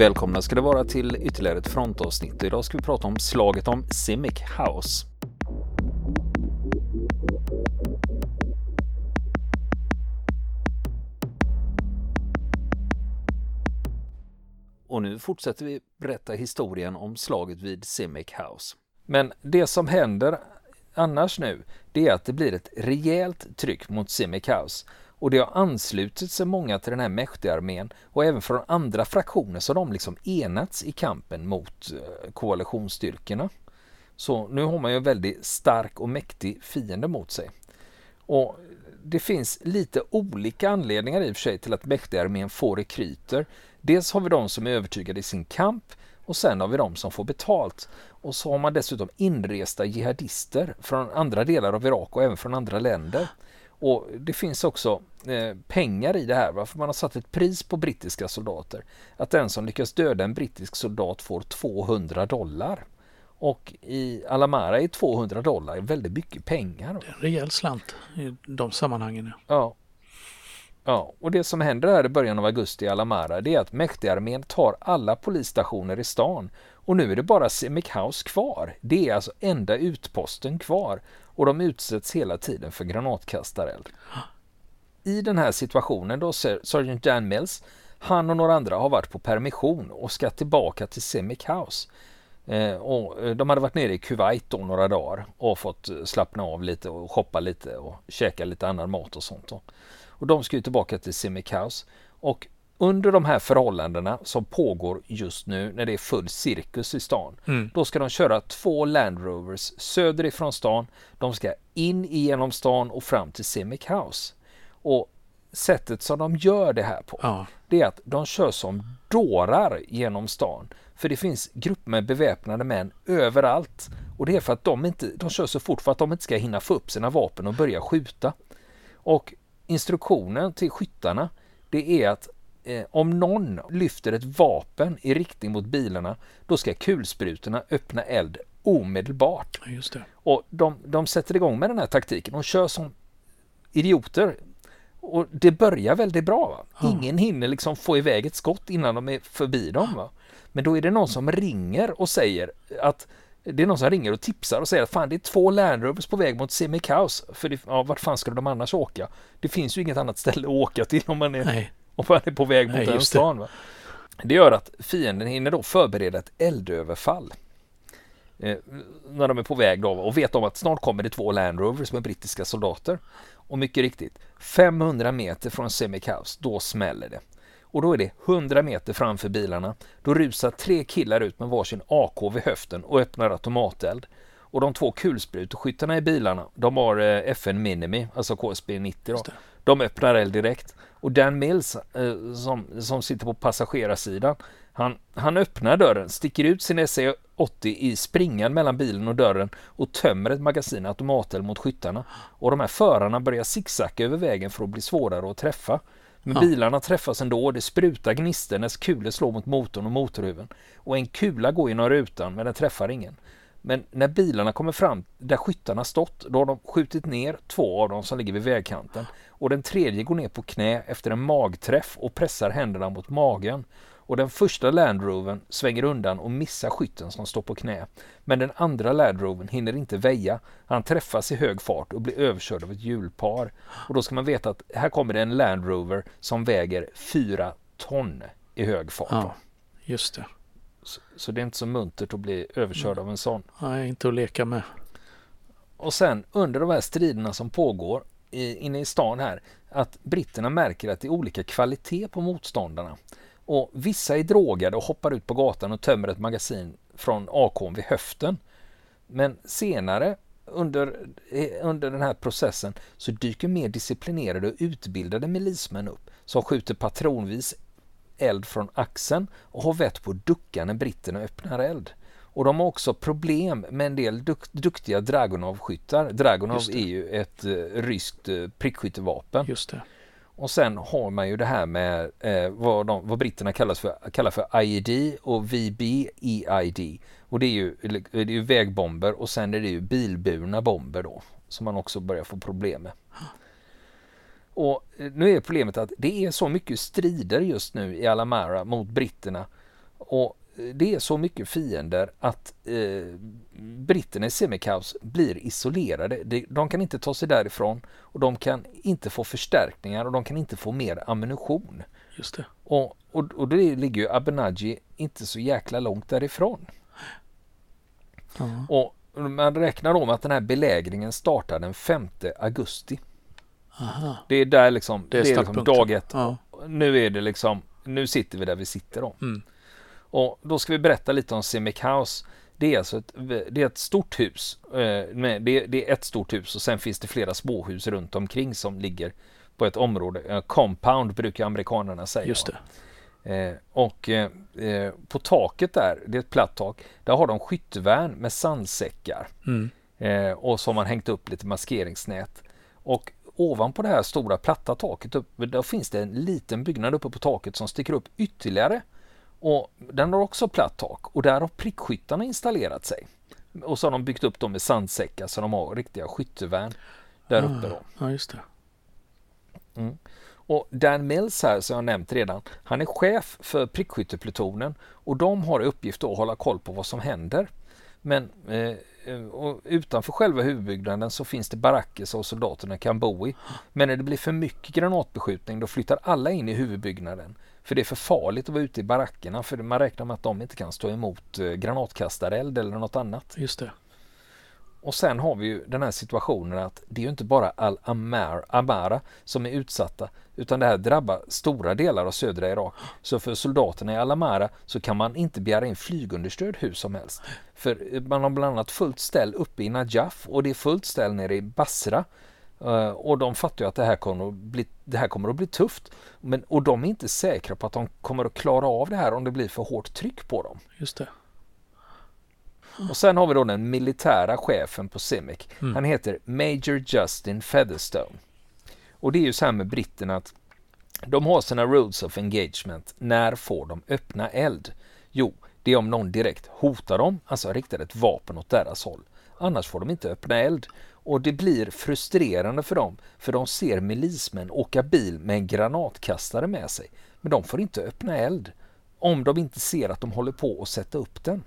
Välkomna ska det vara till ytterligare ett frontavsnitt. Idag ska vi prata om slaget om Simic House. Och nu fortsätter vi berätta historien om slaget vid Simic House. Men det som händer annars nu, det är att det blir ett rejält tryck mot Simic House och det har anslutit sig många till den här Mehdi-armén och även från andra fraktioner så har de liksom enats i kampen mot eh, koalitionsstyrkorna. Så nu har man ju en väldigt stark och mäktig fiende mot sig. Och det finns lite olika anledningar i och för sig till att Mehdi-armén får rekryter. Dels har vi de som är övertygade i sin kamp och sen har vi de som får betalt. Och så har man dessutom inresta jihadister från andra delar av Irak och även från andra länder. Och Det finns också eh, pengar i det här, varför man har satt ett pris på brittiska soldater. Att den som lyckas döda en brittisk soldat får 200 dollar. Och i Alamara är 200 dollar väldigt mycket pengar. Det är en rejäl slant i de sammanhangen. Ja. Ja, och det som händer här i början av augusti i Alamara det är att mäktigarmén tar alla polisstationer i stan och nu är det bara Simic House kvar. Det är alltså enda utposten kvar och de utsätts hela tiden för granatkastareld. I den här situationen då Sergeant Dan Mills, han och några andra har varit på permission och ska tillbaka till Semic House. Eh, och eh, de hade varit nere i Kuwait då några dagar och fått eh, slappna av lite och shoppa lite och käka lite annan mat och sånt. Då. Och de ska ju tillbaka till Simic House. Och under de här förhållandena som pågår just nu när det är full cirkus i stan. Mm. Då ska de köra två Land Rovers söderifrån stan. De ska in igenom stan och fram till Simic House. Och sättet som de gör det här på, ja. det är att de kör som dårar genom stan. För det finns grupper med beväpnade män överallt. Och det är för att de inte, de kör så fort för att de inte ska hinna få upp sina vapen och börja skjuta. Och instruktionen till skyttarna, det är att eh, om någon lyfter ett vapen i riktning mot bilarna, då ska kulsprutorna öppna eld omedelbart. Just det. Och de, de sätter igång med den här taktiken. De kör som idioter. Och det börjar väldigt bra. Ja. Ingen hinner liksom få iväg ett skott innan de är förbi dem. Va? Men då är det någon som ringer och säger att det är någon som ringer och tipsar och säger att fan det är två Land Rovers på väg mot Simic House. För det, ja, vart fan ska de annars åka? Det finns ju inget annat ställe att åka till om man är Nej om man är på väg mot Nej, den stan. Va? Det gör att fienden hinner då förbereda ett eldöverfall. Eh, när de är på väg då och vet om att snart kommer det två Land Rovers med brittiska soldater. Och mycket riktigt, 500 meter från Semic House, då smäller det. Och då är det 100 meter framför bilarna. Då rusar tre killar ut med varsin AK vid höften och öppnar automateld. Och de två kulspruteskyttarna i bilarna, de har eh, FN Minimi, alltså KSB 90 då. De öppnar eld direkt. Och Dan Mills eh, som, som sitter på passagerarsidan, han, han öppnar dörren, sticker ut sin SE80 i springan mellan bilen och dörren och tömmer ett magasin automateld mot skyttarna. Och de här förarna börjar zigzacka över vägen för att bli svårare att träffa. Men ja. bilarna träffas ändå det sprutar gnistor när kulor slår mot motorn och motorhuven. Och en kula går genom rutan men den träffar ingen. Men när bilarna kommer fram där skyttarna stått, då har de skjutit ner två av dem som ligger vid vägkanten. Och den tredje går ner på knä efter en magträff och pressar händerna mot magen. Och den första Landroven svänger undan och missar skytten som står på knä. Men den andra Landroven hinner inte väja. Han träffas i hög fart och blir överkörd av ett hjulpar. Och då ska man veta att här kommer det en Landrover som väger fyra ton i hög fart. Ja, just det. Så, så, det är inte så muntert att bli överkörd av en sån. Nej, inte att leka med. Och sen under de här striderna som pågår i, inne i stan här, att britterna märker att det är olika kvalitet på motståndarna. Och vissa är drogade och hoppar ut på gatan och tömmer ett magasin från AKn vid höften. Men senare under, eh, under den här processen så dyker mer disciplinerade och utbildade milismän upp som skjuter patronvis eld från axeln och har vett på att ducka när britterna öppnar eld. Och de har också problem med en del duk duktiga Dragonov-skyttar. Dragonov är ju ett uh, ryskt uh, prickskyttevapen. Just det. Och sen har man ju det här med eh, vad, de, vad britterna kallas för, kallar för IED och VBEID. Och det är, ju, det är ju vägbomber och sen är det ju bilburna bomber då som man också börjar få problem med. Och nu är problemet att det är så mycket strider just nu i Alamara mot britterna och det är så mycket fiender att eh, britterna i Semikaus blir isolerade. De, de kan inte ta sig därifrån och de kan inte få förstärkningar och de kan inte få mer ammunition. Just det. Och, och, och det ligger ju Abenaji inte så jäkla långt därifrån. Ja. Och man räknar om att den här belägringen startar den 5 augusti. Aha. Det är där liksom, Det är, det är liksom dag ett. Ja. Nu är det liksom, nu sitter vi där vi sitter då. Mm. Och då ska vi berätta lite om Simic House. Det är alltså ett, det är ett stort hus. Eh, Det är, ett stort hus och sen finns det flera småhus runt omkring som ligger på ett område. Eh, Compound brukar amerikanerna säga. Just det. Eh, och eh, eh, på taket där, det är ett platt tak, där har de skyttvärn med sandsäckar. Mm. Eh, och så har man hängt upp lite maskeringsnät. Och ovanpå det här stora platta taket upp, där finns det en liten byggnad uppe på taket som sticker upp ytterligare. Och den har också platt tak och där har prickskyttarna installerat sig. Och så har de byggt upp dem med sandsäckar så de har riktiga skyttevärn där uppe då. Ja, just det. Och Dan Mills här som jag nämnt redan, han är chef för prickskytteplutonen och de har i uppgift att hålla koll på vad som händer. Men eh, och utanför själva huvudbyggnaden så finns det baracker som soldaterna kan bo i. Men när det blir för mycket granatbeskjutning då flyttar alla in i huvudbyggnaden. För det är för farligt att vara ute i barackerna för man räknar med att de inte kan stå emot eh, granatkastareld eller något annat. Just det. Och sen har vi ju den här situationen att det är ju inte bara Al-Amara som är utsatta utan det här drabbar stora delar av södra Irak. Så för soldaterna i Al-Amara så kan man inte begära in flygunderstöd hur som helst. För man har bland annat fullt ställ uppe i Najaf och det är fullt ställ nere i Basra. Eh, och de fattar ju att det här kommer att bli, det här kommer att bli tufft. Men, och de är inte säkra på att de kommer att klara av det här om det blir för hårt tryck på dem. Just det. Och sen har vi då den militära chefen på Simic. Mm. Han heter Major Justin Featherstone. Och det är ju så här med britterna att de har sina rules of engagement. När får de öppna eld? Jo, det är om någon direkt hotar dem, alltså riktar ett vapen åt deras håll. Annars får de inte öppna eld. Och det blir frustrerande för dem, för de ser milismän åka bil med en granatkastare med sig. Men de får inte öppna eld om de inte ser att de håller på att sätta upp den.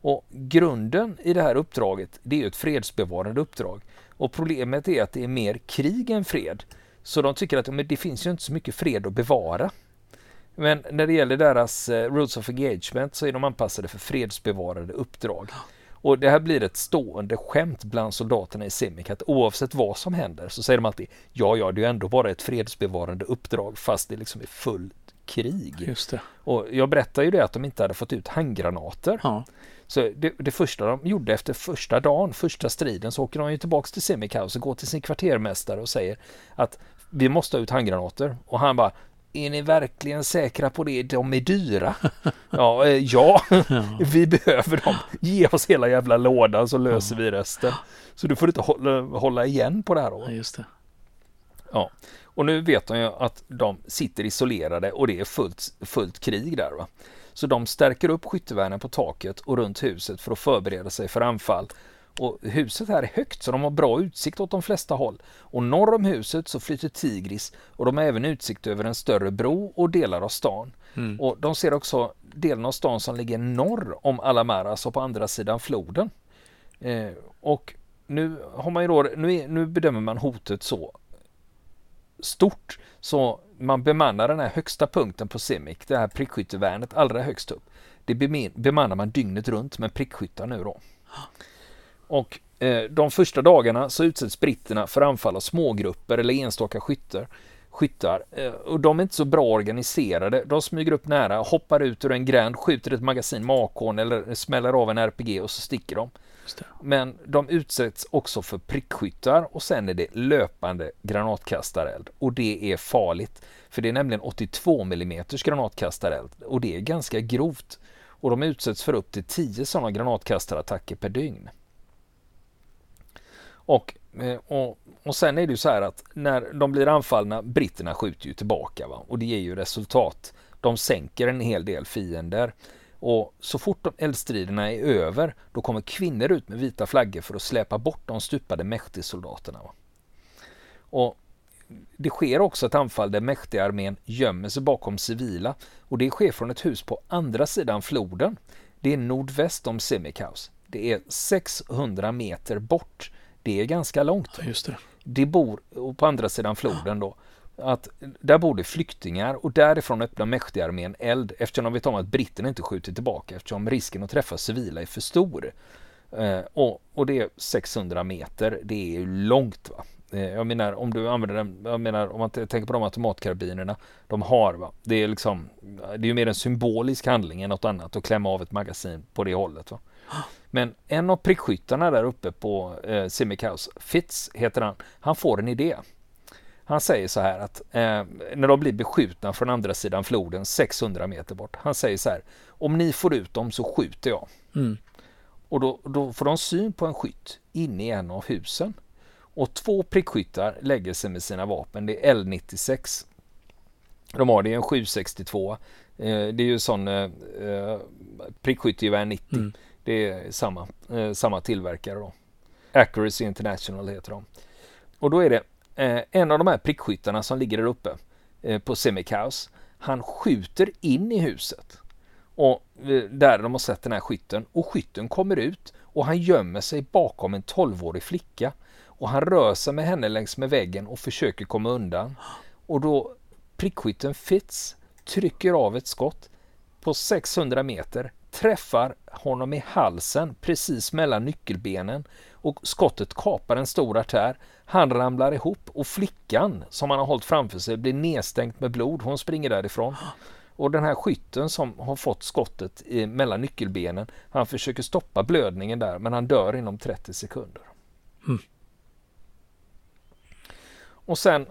Och grunden i det här uppdraget, det är ett fredsbevarande uppdrag. Och problemet är att det är mer krig än fred. Så de tycker att men det finns ju inte så mycket fred att bevara. Men när det gäller deras eh, Rules of Engagement så är de anpassade för fredsbevarande uppdrag. Och det här blir ett stående skämt bland soldaterna i Simic att oavsett vad som händer så säger de alltid ja, ja, det är ändå bara ett fredsbevarande uppdrag fast det liksom är fullt krig. Just det. Och jag berättade ju det att de inte hade fått ut handgranater. Ja. Så det, det första de gjorde efter första dagen, första striden, så åker de ju tillbaks till Semikaus och går till sin kvartermästare och säger att vi måste ha ut handgranater. Och han bara, är ni verkligen säkra på det? De är dyra. ja, eh, ja, vi behöver dem. Ge oss hela jävla lådan så löser vi resten. Så du får inte hålla, hålla igen på det här då. ja, just det. Ja, och nu vet de ju att de sitter isolerade och det är fullt, fullt krig där. Va? Så de stärker upp skyttevärnen på taket och runt huset för att förbereda sig för anfall. Och huset här är högt så de har bra utsikt åt de flesta håll. Och norr om huset så flyter Tigris och de har även utsikt över en större bro och delar av stan. Mm. Och de ser också delen av stan som ligger norr om Alamara, alltså på andra sidan floden. Eh, och nu har man ju då, nu, nu bedömer man hotet så stort så man bemannar den här högsta punkten på Semic, det här prickskyttevärnet allra högst upp. Det bemannar man dygnet runt med prickskyttar nu då. Och eh, de första dagarna så utsätts britterna för anfall av smågrupper eller enstaka skyttar. skyttar. Eh, och de är inte så bra organiserade. De smyger upp nära, hoppar ut ur en gränd, skjuter ett magasin med AK eller smäller av en RPG och så sticker de. Just det. Men de utsätts också för prickskyttar och sen är det löpande granatkastareld. Och det är farligt. För det är nämligen 82 mm granatkastareld och det är ganska grovt. Och de utsätts för upp till 10 sådana granatkastarattacker per dygn. Och, eh, och, och sen är det ju så här att när de blir anfallna, britterna skjuter ju tillbaka va? och det ger ju resultat. De sänker en hel del fiender. Och så fort de eldstriderna är över, då kommer kvinnor ut med vita flaggor för att släpa bort de stupade Mehdi-soldaterna. Och det sker också ett anfall där mäktiga armén gömmer sig bakom civila och det sker från ett hus på andra sidan floden. Det är nordväst om Semikaus. Det är 600 meter bort. Det är ganska långt. Ja, just det. Det bor på andra sidan floden då. Att där bor det flyktingar och därifrån öppnar Mehdi-armén eld eftersom de vet om att britterna inte skjuter tillbaka eftersom risken att träffa civila är för stor. Eh, och, och det är 600 meter, det är ju långt. va. Eh, jag menar om du använder den, jag menar om man tänker på de automatkarbinerna de har. Va? Det är liksom, det är ju mer en symbolisk handling än något annat att klämma av ett magasin på det hållet. Va? Men en av prickskyttarna där uppe på eh, Simikaus, Fitz heter han, han får en idé. Han säger så här att eh, när de blir beskjutna från andra sidan floden 600 meter bort. Han säger så här, om ni får ut dem så skjuter jag. Mm. Och då, då får de syn på en skytt inne i en av husen. Och två prickskyttar lägger sig med sina vapen. Det är L96. De har det är en 762. Eh, det är ju sån eh, eh prickskyttegevär 90. Mm. Det är samma, eh, samma tillverkare då. Accuracy International heter de. Och då är det eh, en av de här prickskyttarna som ligger där uppe eh, på semikaos, Han skjuter in i huset. Och eh, där de har sett den här skytten. Och skytten kommer ut och han gömmer sig bakom en 12-årig flicka. Och han rör sig med henne längs med väggen och försöker komma undan. Och då prickskytten Fitz trycker av ett skott på 600 meter träffar honom i halsen precis mellan nyckelbenen och skottet kapar en stor artär. Han ramlar ihop och flickan som han har hållit framför sig blir nedstänkt med blod. Hon springer därifrån. Och den här skytten som har fått skottet i, mellan nyckelbenen, han försöker stoppa blödningen där men han dör inom 30 sekunder. Mm. Och sen,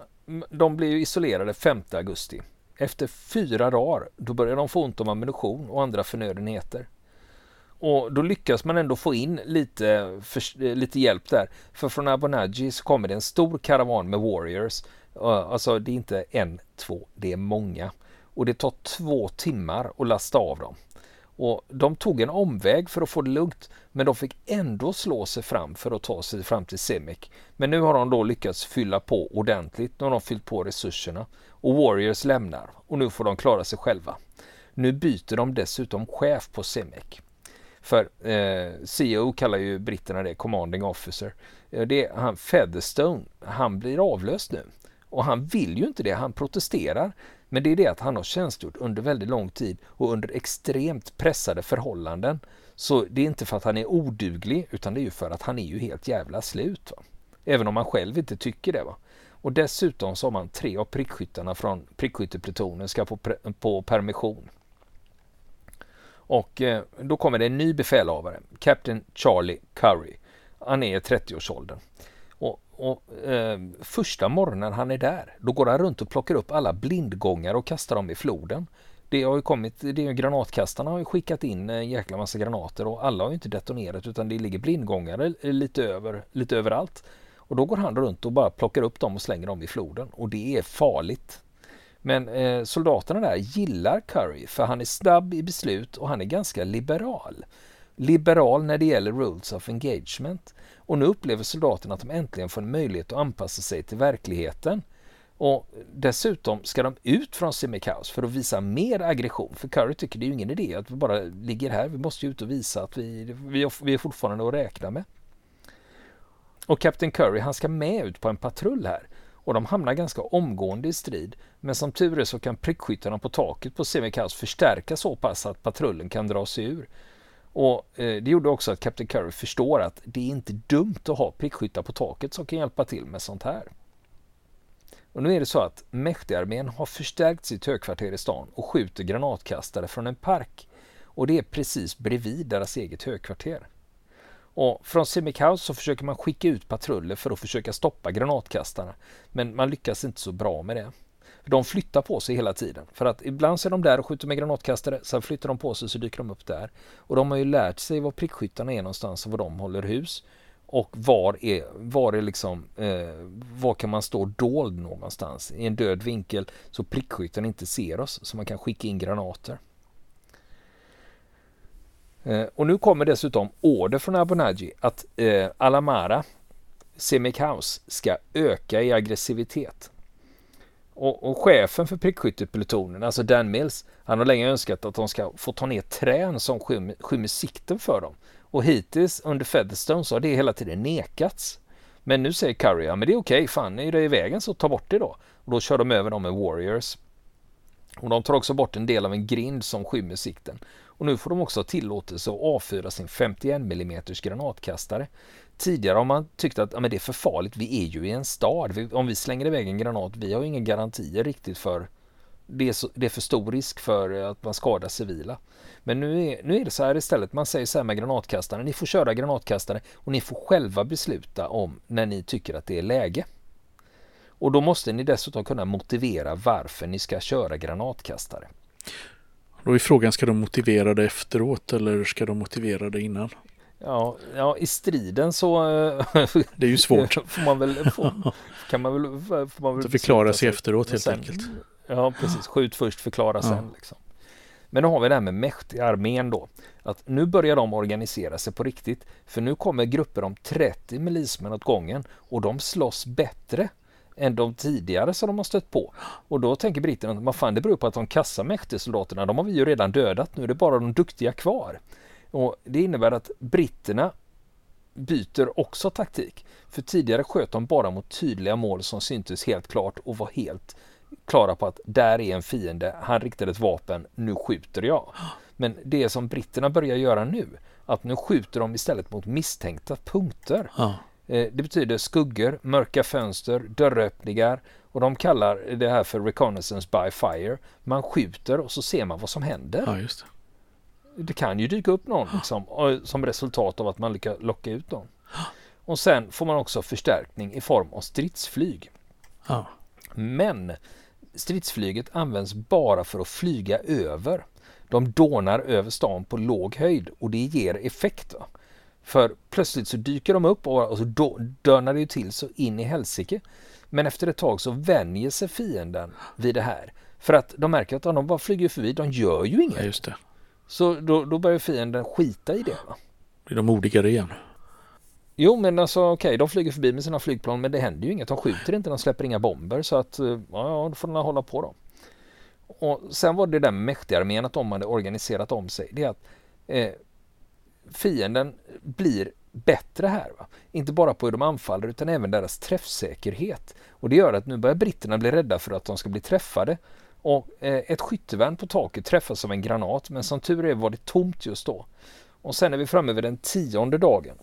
de blir isolerade 5 augusti. Efter fyra dagar, då börjar de få ont om ammunition och andra förnödenheter. Och då lyckas man ändå få in lite, för, eh, lite hjälp där. För från Abonaji så kommer det en stor karavan med Warriors. Alltså det är inte en, två, det är många. Och det tar två timmar att lasta av dem. Och de tog en omväg för att få det lugnt, men de fick ändå slå sig fram för att ta sig fram till Semek. Men nu har de då lyckats fylla på ordentligt. Nu har de fyllt på resurserna och Warriors lämnar och nu får de klara sig själva. Nu byter de dessutom chef på Semek. För eh, CEO kallar ju britterna det, Commanding Officer. Eh, det är han Featherstone, han blir avlöst nu. Och han vill ju inte det, han protesterar. Men det är det att han har tjänstgjort under väldigt lång tid och under extremt pressade förhållanden. Så det är inte för att han är oduglig utan det är ju för att han är ju helt jävla slut. Va? Även om han själv inte tycker det. Va? Och dessutom så har man tre av prickskyttarna från prickskytteplutonen ska på, på permission. Och eh, då kommer det en ny befälhavare, Captain Charlie Curry. Han är i 30-årsåldern. Och, och eh, första morgonen han är där, då går han runt och plockar upp alla blindgångar och kastar dem i floden. Det har ju kommit, det är granatkastarna har ju skickat in en jäkla massa granater och alla har ju inte detonerat utan det ligger blindgångare lite, över, lite överallt. Och då går han runt och bara plockar upp dem och slänger dem i floden och det är farligt. Men eh, soldaterna där gillar Curry för han är snabb i beslut och han är ganska liberal. Liberal när det gäller rules of engagement. Och nu upplever soldaterna att de äntligen får en möjlighet att anpassa sig till verkligheten. Och dessutom ska de ut från semikaos för att visa mer aggression. För Curry tycker det är ju ingen idé att vi bara ligger här. Vi måste ju ut och visa att vi, vi, vi är fortfarande att räkna med. Och Captain Curry han ska med ut på en patrull här och de hamnar ganska omgående i strid. Men som tur är så kan prickskyttarna på taket på Semikaos förstärka så pass att patrullen kan dra sig ur. Och eh, Det gjorde också att Captain Curry förstår att det är inte dumt att ha prickskyttar på taket som kan hjälpa till med sånt här. Och nu är det så att Mehdi-armén har förstärkt sitt högkvarter i stan och skjuter granatkastare från en park. Och det är precis bredvid deras eget högkvarter. Och från Semikaus så försöker man skicka ut patruller för att försöka stoppa granatkastarna. Men man lyckas inte så bra med det. De flyttar på sig hela tiden. För att ibland så är de där och skjuter med granatkastare, sen flyttar de på sig så dyker de upp där. Och de har ju lärt sig var prickskyttarna är någonstans och var de håller hus. Och var är, var är liksom, eh, var kan man stå dold någonstans? I en död vinkel så prickskytten inte ser oss, så man kan skicka in granater. Eh, och nu kommer dessutom order från Abunaji att eh, Alamara, Semikaus, ska öka i aggressivitet. Och, och chefen för prickskytteplutonen, alltså Dan Mills, han har länge önskat att de ska få ta ner trän som skymmer, skymmer sikten för dem. Och hittills under Featherstone så har det hela tiden nekats. Men nu säger Curry, ja men det är okej, okay, fan är det i vägen så ta bort det då. Och då kör de över dem med Warriors. Och de tar också bort en del av en grind som skymmer sikten. Och nu får de också tillåtelse att avfyra sin 51 mm granatkastare. Tidigare har man tyckt att ja, men det är för farligt, vi är ju i en stad. Om vi slänger iväg en granat, vi har ju inga garantier riktigt för det är, så, det är för stor risk för eh, att man skadar civila. Men nu är, nu är det så här istället, man säger så här med granatkastare, ni får köra granatkastare och ni får själva besluta om när ni tycker att det är läge. Och då måste ni dessutom kunna motivera varför ni ska köra granatkastare. Då är frågan, ska de motivera det efteråt eller ska de motivera det innan? Ja, ja i striden så... det är ju svårt. får man väl, får, kan man väl, får man väl förklara sig efteråt helt sen, enkelt. Ja, precis. Skjut först, förklara sen. Ja. Liksom. Men då har vi det här med mäktiga armén då. Att nu börjar de organisera sig på riktigt. För nu kommer grupper om 30 milismän åt gången och de slåss bättre än de tidigare som de har stött på. Och då tänker britterna att vad fan det beror på att de kassa mäktesoldaterna, de har vi ju redan dödat, nu är det bara de duktiga kvar. Och Det innebär att britterna byter också taktik. För tidigare sköt de bara mot tydliga mål som syntes helt klart och var helt klara på att där är en fiende, han riktade ett vapen, nu skjuter jag. Men det som britterna börjar göra nu, att nu skjuter de istället mot misstänkta punkter. Ja. Eh, det betyder skuggor, mörka fönster, dörröppningar och de kallar det här för reconnaissance by fire. Man skjuter och så ser man vad som händer. Ja, just det. det kan ju dyka upp någon liksom, som resultat av att man lyckas locka ut någon. Och sen får man också förstärkning i form av stridsflyg. Ja. Men stridsflyget används bara för att flyga över. De dånar över stan på låg höjd och det ger effekt. Va? För plötsligt så dyker de upp och, så dörnar det ju till så in i helsike. Men efter ett tag så vänjer sig fienden vid det här. För att de märker att de bara flyger förbi, de gör ju inget. Ja, just det. Så då, då börjar fienden skita i det. Va? Blir de modigare igen? Jo men alltså okej, okay, de flyger förbi med sina flygplan men det händer ju inget. De skjuter inte, de släpper inga bomber så att ja, ja då får de hålla på då. Och sen var det där mäktiga armén att de hade organiserat om sig. Det är att eh, fienden blir bättre här. Va? Inte bara på hur de anfaller utan även deras träffsäkerhet. Och det gör att nu börjar britterna bli rädda för att de ska bli träffade. Och eh, ett skyttevärn på taket träffas av en granat men som tur är var det tomt just då. Och sen är vi framme vid den tionde dagen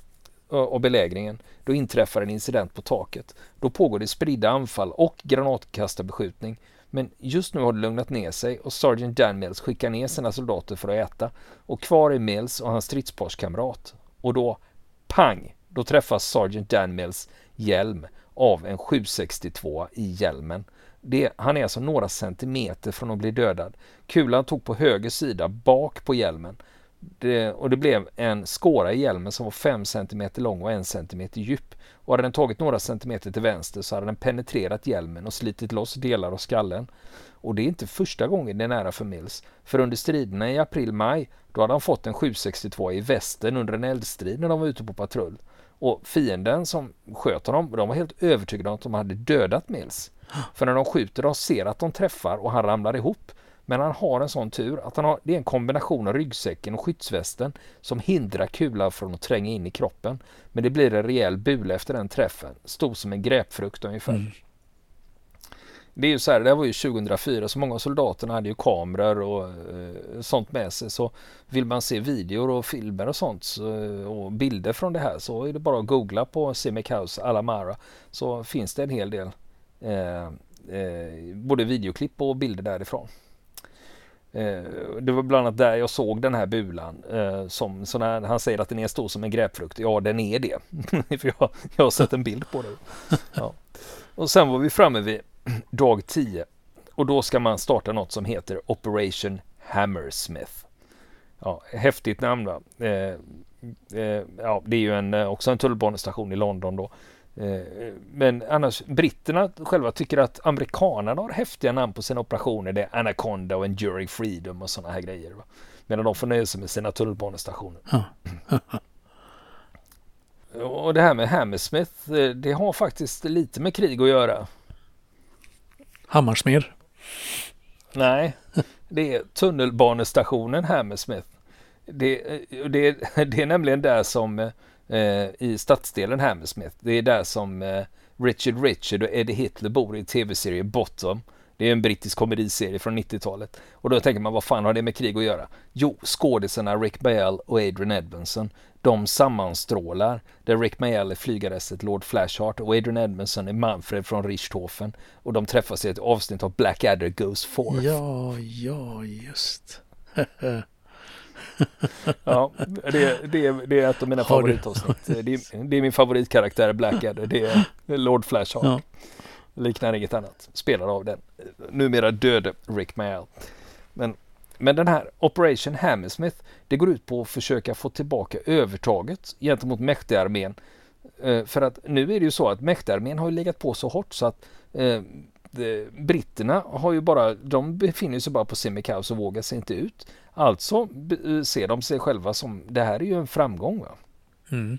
och belägringen. Då inträffar en incident på taket. Då pågår det spridda anfall och granatkastarbeskjutning men just nu har det lugnat ner sig och Sergeant Dan Mills skickar ner sina soldater för att äta. Och kvar är Mills och hans stridsparskamrat. Och då, pang, då träffas Sergeant Dan Mills hjälm av en 762 i hjälmen. Det, han är alltså några centimeter från att bli dödad. Kulan tog på höger sida bak på hjälmen det, och det blev en skåra i hjälmen som var 5 cm lång och 1 cm djup. Och hade den tagit några centimeter till vänster så hade den penetrerat hjälmen och slitit loss delar av skallen. Och det är inte första gången det är nära för Mills. För under striderna i april-maj då hade han fått en 762 i västen under en eldstrid när de var ute på patrull. Och fienden som sköt honom, de var helt övertygade om att de hade dödat Mills. För när de skjuter och ser att de träffar och han ramlar ihop men han har en sån tur att han har, det är en kombination av ryggsäcken och skyddsvästen som hindrar kulan från att tränga in i kroppen. Men det blir en rejäl bula efter den träffen. Stor som en grapefrukt ungefär. Mm. Det är ju så här, det var ju 2004 så många soldaterna hade ju kameror och eh, sånt med sig. Så vill man se videor och filmer och sånt så, och bilder från det här så är det bara att googla på Simic House Alamara så finns det en hel del eh, eh, både videoklipp och bilder därifrån. Eh, det var bland annat där jag såg den här bulan. Eh, som, så när han säger att den är stor som en gräpfrukt, ja den är det. För jag, jag har sett en bild på det. Ja. Och sen var vi framme vid dag 10 och då ska man starta något som heter Operation Hammersmith. Ja, häftigt namn va? Eh, eh, ja, det är ju en, också en tullbanestation i London då. Eh, men annars, britterna själva tycker att amerikanerna har häftiga namn på sina operationer. Det är Anaconda och Enduring Freedom och sådana här grejer. Va? Medan de får nöja sig med sina tunnelbanestationer. och det här med Hammersmith, eh, det har faktiskt lite med krig att göra. Hammarsmed. Nej, det är tunnelbanestationen Hammersmith. Det, det, det är nämligen där som eh, i stadsdelen Hammersmith. Det är där som eh, Richard Richard och Eddie Hitler bor i tv-serien Bottom. Det är en brittisk komediserie från 90-talet. Och då tänker man, vad fan har det med krig att göra? Jo, skådisarna Rick Mayall och Adrian Edmondson, de sammanstrålar. Där Rick Mayall är flygarrestet Lord Flashheart och Adrian Edmondson är Manfred från Richthofen. Och de träffas i ett avsnitt av Blackadder Goes Forth. Ja, ja, just. ja, det, det, det är ett av mina favoritavsnitt. Det är, det är min favoritkaraktär Blackadder. Det är Lord Flashheart. Ja. Liknar inget annat. Spelar av den numera döde Rick Mayall. Men, men den här Operation Hammersmith, det går ut på att försöka få tillbaka övertaget gentemot mäktigarmén. Eh, för att nu är det ju så att mäktigarmén har legat på så hårt så att eh, britterna har ju bara, de befinner sig bara på semikaos och vågar sig inte ut. Alltså eh, ser de sig själva som, det här är ju en framgång. Va? Mm.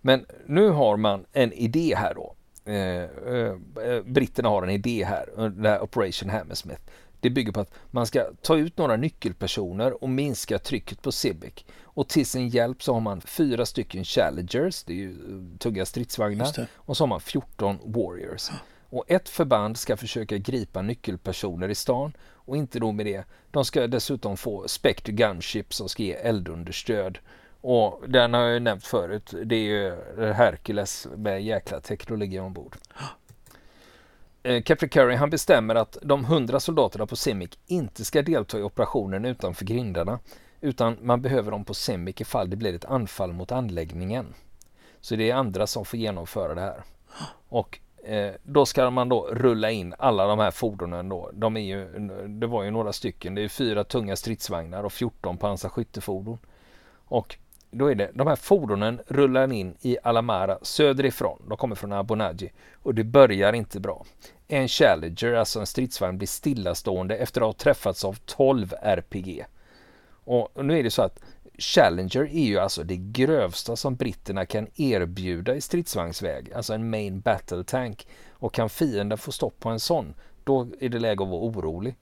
Men nu har man en idé här då. Eh, eh, britterna har en idé här, det här Operation Hammersmith. Det bygger på att man ska ta ut några nyckelpersoner och minska trycket på Civic. Och till sin hjälp så har man fyra stycken Challengers, det är ju tunga stridsvagnar, och så har man 14 Warriors. Och ett förband ska försöka gripa nyckelpersoner i stan och inte då med det. De ska dessutom få Spectre Gunship som ska ge eldunderstöd och den har jag ju nämnt förut. Det är ju Hercules med jäkla teknologi ombord. Eh, Captain Curry han bestämmer att de hundra soldaterna på Simic inte ska delta i operationen utanför grindarna utan man behöver dem på Simic ifall det blir ett anfall mot anläggningen. Så det är andra som får genomföra det här. Och eh, då ska man då rulla in alla de här fordonen då. De är ju, det var ju några stycken. Det är fyra tunga stridsvagnar och 14 pansarskyttefordon. Och då är det, de här fordonen rullar in i Alamara söderifrån. De kommer från Abonaji och det börjar inte bra. En Challenger, alltså en stridsvagn, blir stillastående efter att ha träffats av 12 RPG. Och nu är det så att Challenger är ju alltså det grövsta som britterna kan erbjuda i stridsvagnsväg, alltså en main battle tank. Och kan fienden få stopp på en sån, då är det läge att vara orolig.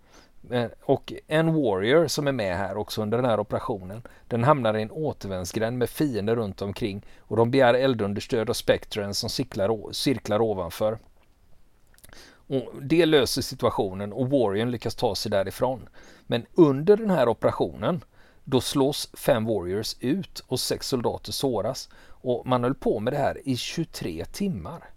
Eh, och en Warrior som är med här också under den här operationen, den hamnar i en återvändsgränd med fiender runt omkring och de begär eldunderstöd av Spectren som cirklar, cirklar ovanför. Och det löser situationen och Warrior lyckas ta sig därifrån. Men under den här operationen då slås fem Warriors ut och sex soldater såras. Och man höll på med det här i 23 timmar.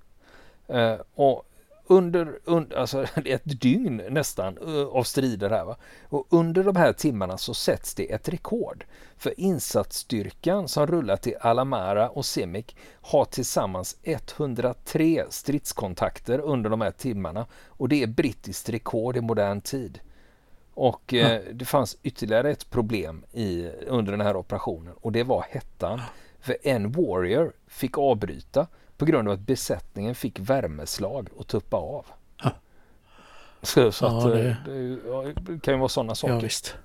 Eh, och under, under alltså ett dygn nästan eh, av strider här. Va? Och under de här timmarna så sätts det ett rekord. För insatsstyrkan som rullar till Alamara och Semik har tillsammans 103 stridskontakter under de här timmarna. Och det är brittiskt rekord i modern tid. Och eh, det fanns ytterligare ett problem i, under den här operationen och det var hettan. För en Warrior fick avbryta på grund av att besättningen fick värmeslag och tuppa av. Ha. Så, så ja, att, det... Det, det, kan ju vara sådana saker. Ja, visst.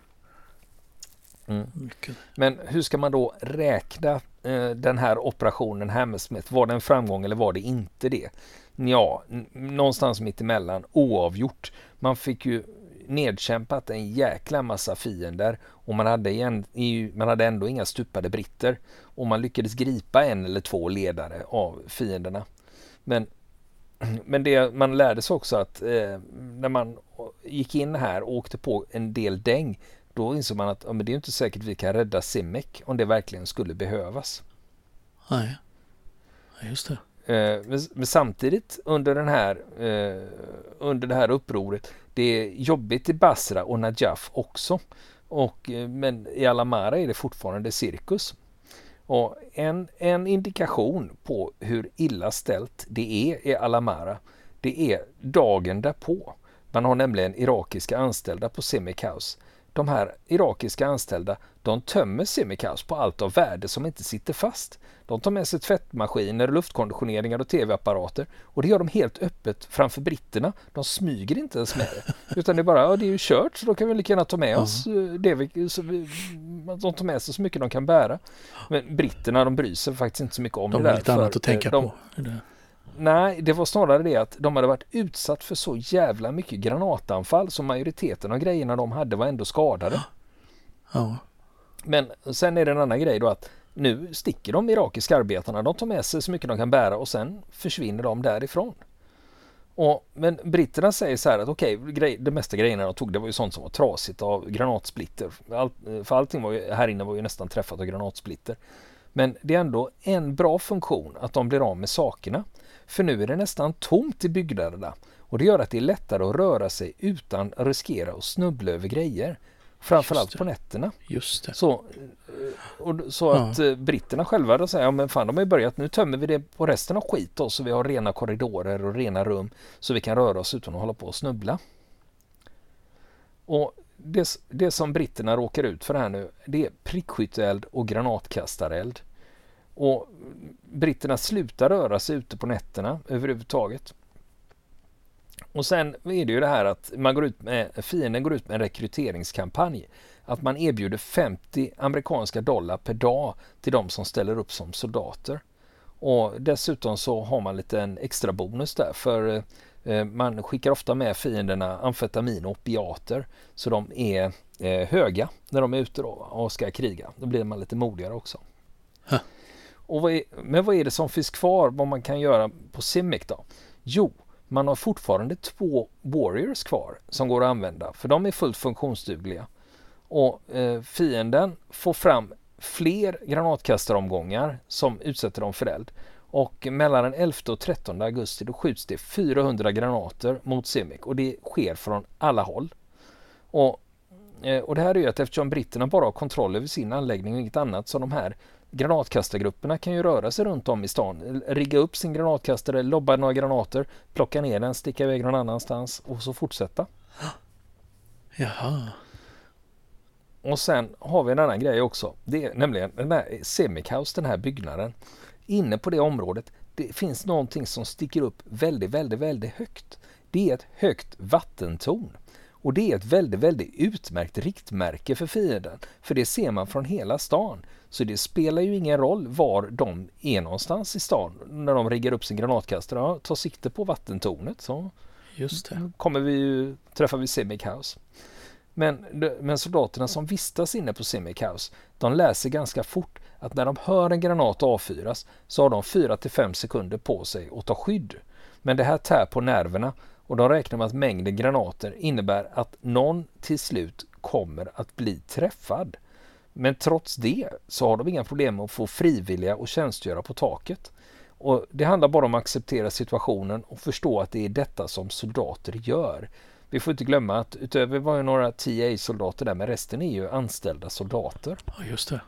Mm. Men hur ska man då räkna eh, den här operationen Hammersmith? Var det en framgång eller var det inte det? Ja, någonstans mitt emellan, oavgjort. Man fick ju nedkämpat en jäkla massa fiender och man hade, igen, man hade ändå inga stupade britter och man lyckades gripa en eller två ledare av fienderna. Men, men det man lärde sig också att eh, när man gick in här och åkte på en del däng då insåg man att ja, men det är inte säkert vi kan rädda Simek om det verkligen skulle behövas. Nej, just det. Eh, men, men, samtidigt under, den här, eh, under det här upproret det är jobbigt i Basra och Najaf också. Och, eh, men i Alamara är det fortfarande cirkus. Och en, en indikation på hur illa ställt det är i Alamara, det är dagen därpå. Man har nämligen irakiska anställda på Semikaus. De här irakiska anställda, de tömmer Semikaus på allt av värde som inte sitter fast. De tar med sig tvättmaskiner, luftkonditioneringar och tv-apparater och det gör de helt öppet framför britterna. De smyger inte ens med det. Utan det är bara, ja det är ju kört så då kan vi lika gärna ta med oss mm. det vi, så vi, de tar med sig så mycket de kan bära. Men britterna de bryr sig faktiskt inte så mycket om de det där. De har lite annat att tänka de, på. Nej, det var snarare det att de hade varit utsatt för så jävla mycket granatanfall så majoriteten av grejerna de hade var ändå skadade. Ja. Men sen är det en annan grej då att nu sticker de irakiska arbetarna. De tar med sig så mycket de kan bära och sen försvinner de därifrån. Och, men britterna säger så här att okej, okay, det mesta grejerna de tog det var ju sånt som var trasigt av granatsplitter. All, för allting var ju, här inne var ju nästan träffat av granatsplitter. Men det är ändå en bra funktion att de blir av med sakerna. För nu är det nästan tomt i byggnaderna och det gör att det är lättare att röra sig utan att riskera att snubbla över grejer. Framförallt på nätterna. Just det. Så, eh, och, så att eh, britterna själva då säger, ja men fan de har ju börjat, nu tömmer vi det på resten av skit då så vi har rena korridorer och rena rum så vi kan röra oss utan att hålla på och snubbla. Och det, det som britterna råkar ut för här nu det är prickskytteeld och granatkastareld. Och britterna slutar röra sig ute på nätterna överhuvudtaget. Och sen är det ju det här att man går ut med, fienden går ut med en rekryteringskampanj. Att man erbjuder 50 amerikanska dollar per dag till de som ställer upp som soldater. Och dessutom så har man lite en extra bonus där för eh, man skickar ofta med fienderna amfetamin och opiater. Så de är eh, höga när de är ute och ska kriga. Då blir man lite modigare också. Huh. Och vad är, men vad är det som finns kvar vad man kan göra på Simic då? Jo, man har fortfarande två Warriors kvar som går att använda för de är fullt funktionsdugliga. Och eh, fienden får fram fler granatkastaromgångar som utsätter dem för eld. Och mellan den 11 och 13 augusti då skjuts det 400 granater mot Simic och det sker från alla håll. Och, eh, och det här är ju att eftersom britterna bara har kontroll över sin anläggning och inget annat så de här granatkastargrupperna kan ju röra sig runt om i stan, rigga upp sin granatkastare, lobba några granater, plocka ner den, sticka iväg någon annanstans och så fortsätta. Jaha. Och sen har vi en annan grej också. Det är nämligen den här Semic House, den här byggnaden. Inne på det området, det finns någonting som sticker upp väldigt, väldigt, väldigt högt. Det är ett högt vattentorn. Och det är ett väldigt, väldigt utmärkt riktmärke för fienden. För det ser man från hela stan. Så det spelar ju ingen roll var de är någonstans i stan när de riggar upp sin granatkastare. Ja, ta sikte på vattentornet så Just det. kommer vi ju, träffar vi Simic House. Men, men soldaterna som vistas inne på Simic House, de läser ganska fort att när de hör en granat avfyras så har de 4 till 5 sekunder på sig att ta skydd. Men det här tär på nerverna och de räknar med att mängden granater innebär att någon till slut kommer att bli träffad. Men trots det så har de inga problem med att få frivilliga att tjänstgöra på taket. Och Det handlar bara om att acceptera situationen och förstå att det är detta som soldater gör. Vi får inte glömma att utöver var ju några TA-soldater där, men resten är ju anställda soldater. Ja, just det.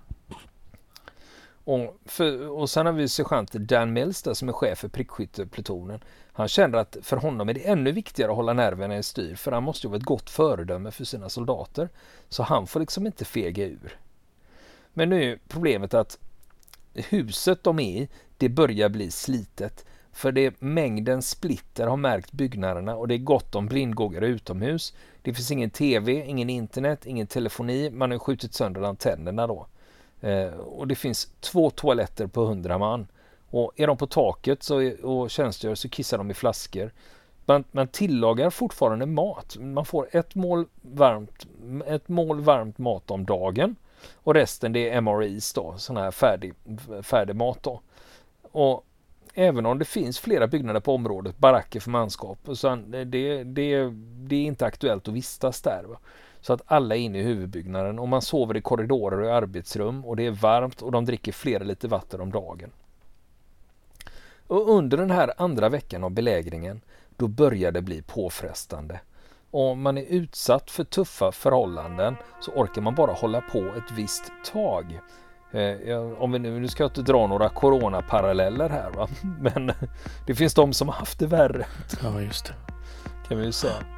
Och, för, och sen har vi sergeant Dan Mills där som är chef för prickskytteplutonen. Han känner att för honom är det ännu viktigare att hålla nerverna i styr för han måste ju vara ett gott föredöme för sina soldater. Så han får liksom inte fega ur. Men nu är problemet att huset de är i, det börjar bli slitet. För det är mängden splitter har märkt byggnaderna och det är gott om blindgångare utomhus. Det finns ingen tv, ingen internet, ingen telefoni. Man har skjutit sönder antennerna då. Eh, och det finns två toaletter på hundra man. Och är de på taket så och tjänstgör så kissar de i flaskor. Man, man tillagar fortfarande mat. Man får ett mål varmt, ett mål varmt mat om dagen. Och resten det är MREs då, sån här färdig, färdig mat då. Och även om det finns flera byggnader på området, baracker för manskap, så det, det, det är inte aktuellt att vistas där. Va? Så att alla är inne i huvudbyggnaden och man sover i korridorer och i arbetsrum och det är varmt och de dricker flera liter vatten om dagen. Och under den här andra veckan av belägringen då börjar det bli påfrestande. Om man är utsatt för tuffa förhållanden så orkar man bara hålla på ett visst tag. Eh, om vi nu, nu ska jag inte dra några coronaparalleller här va, men det finns de som har haft det värre. Ja, just det. Kan vi ju säga.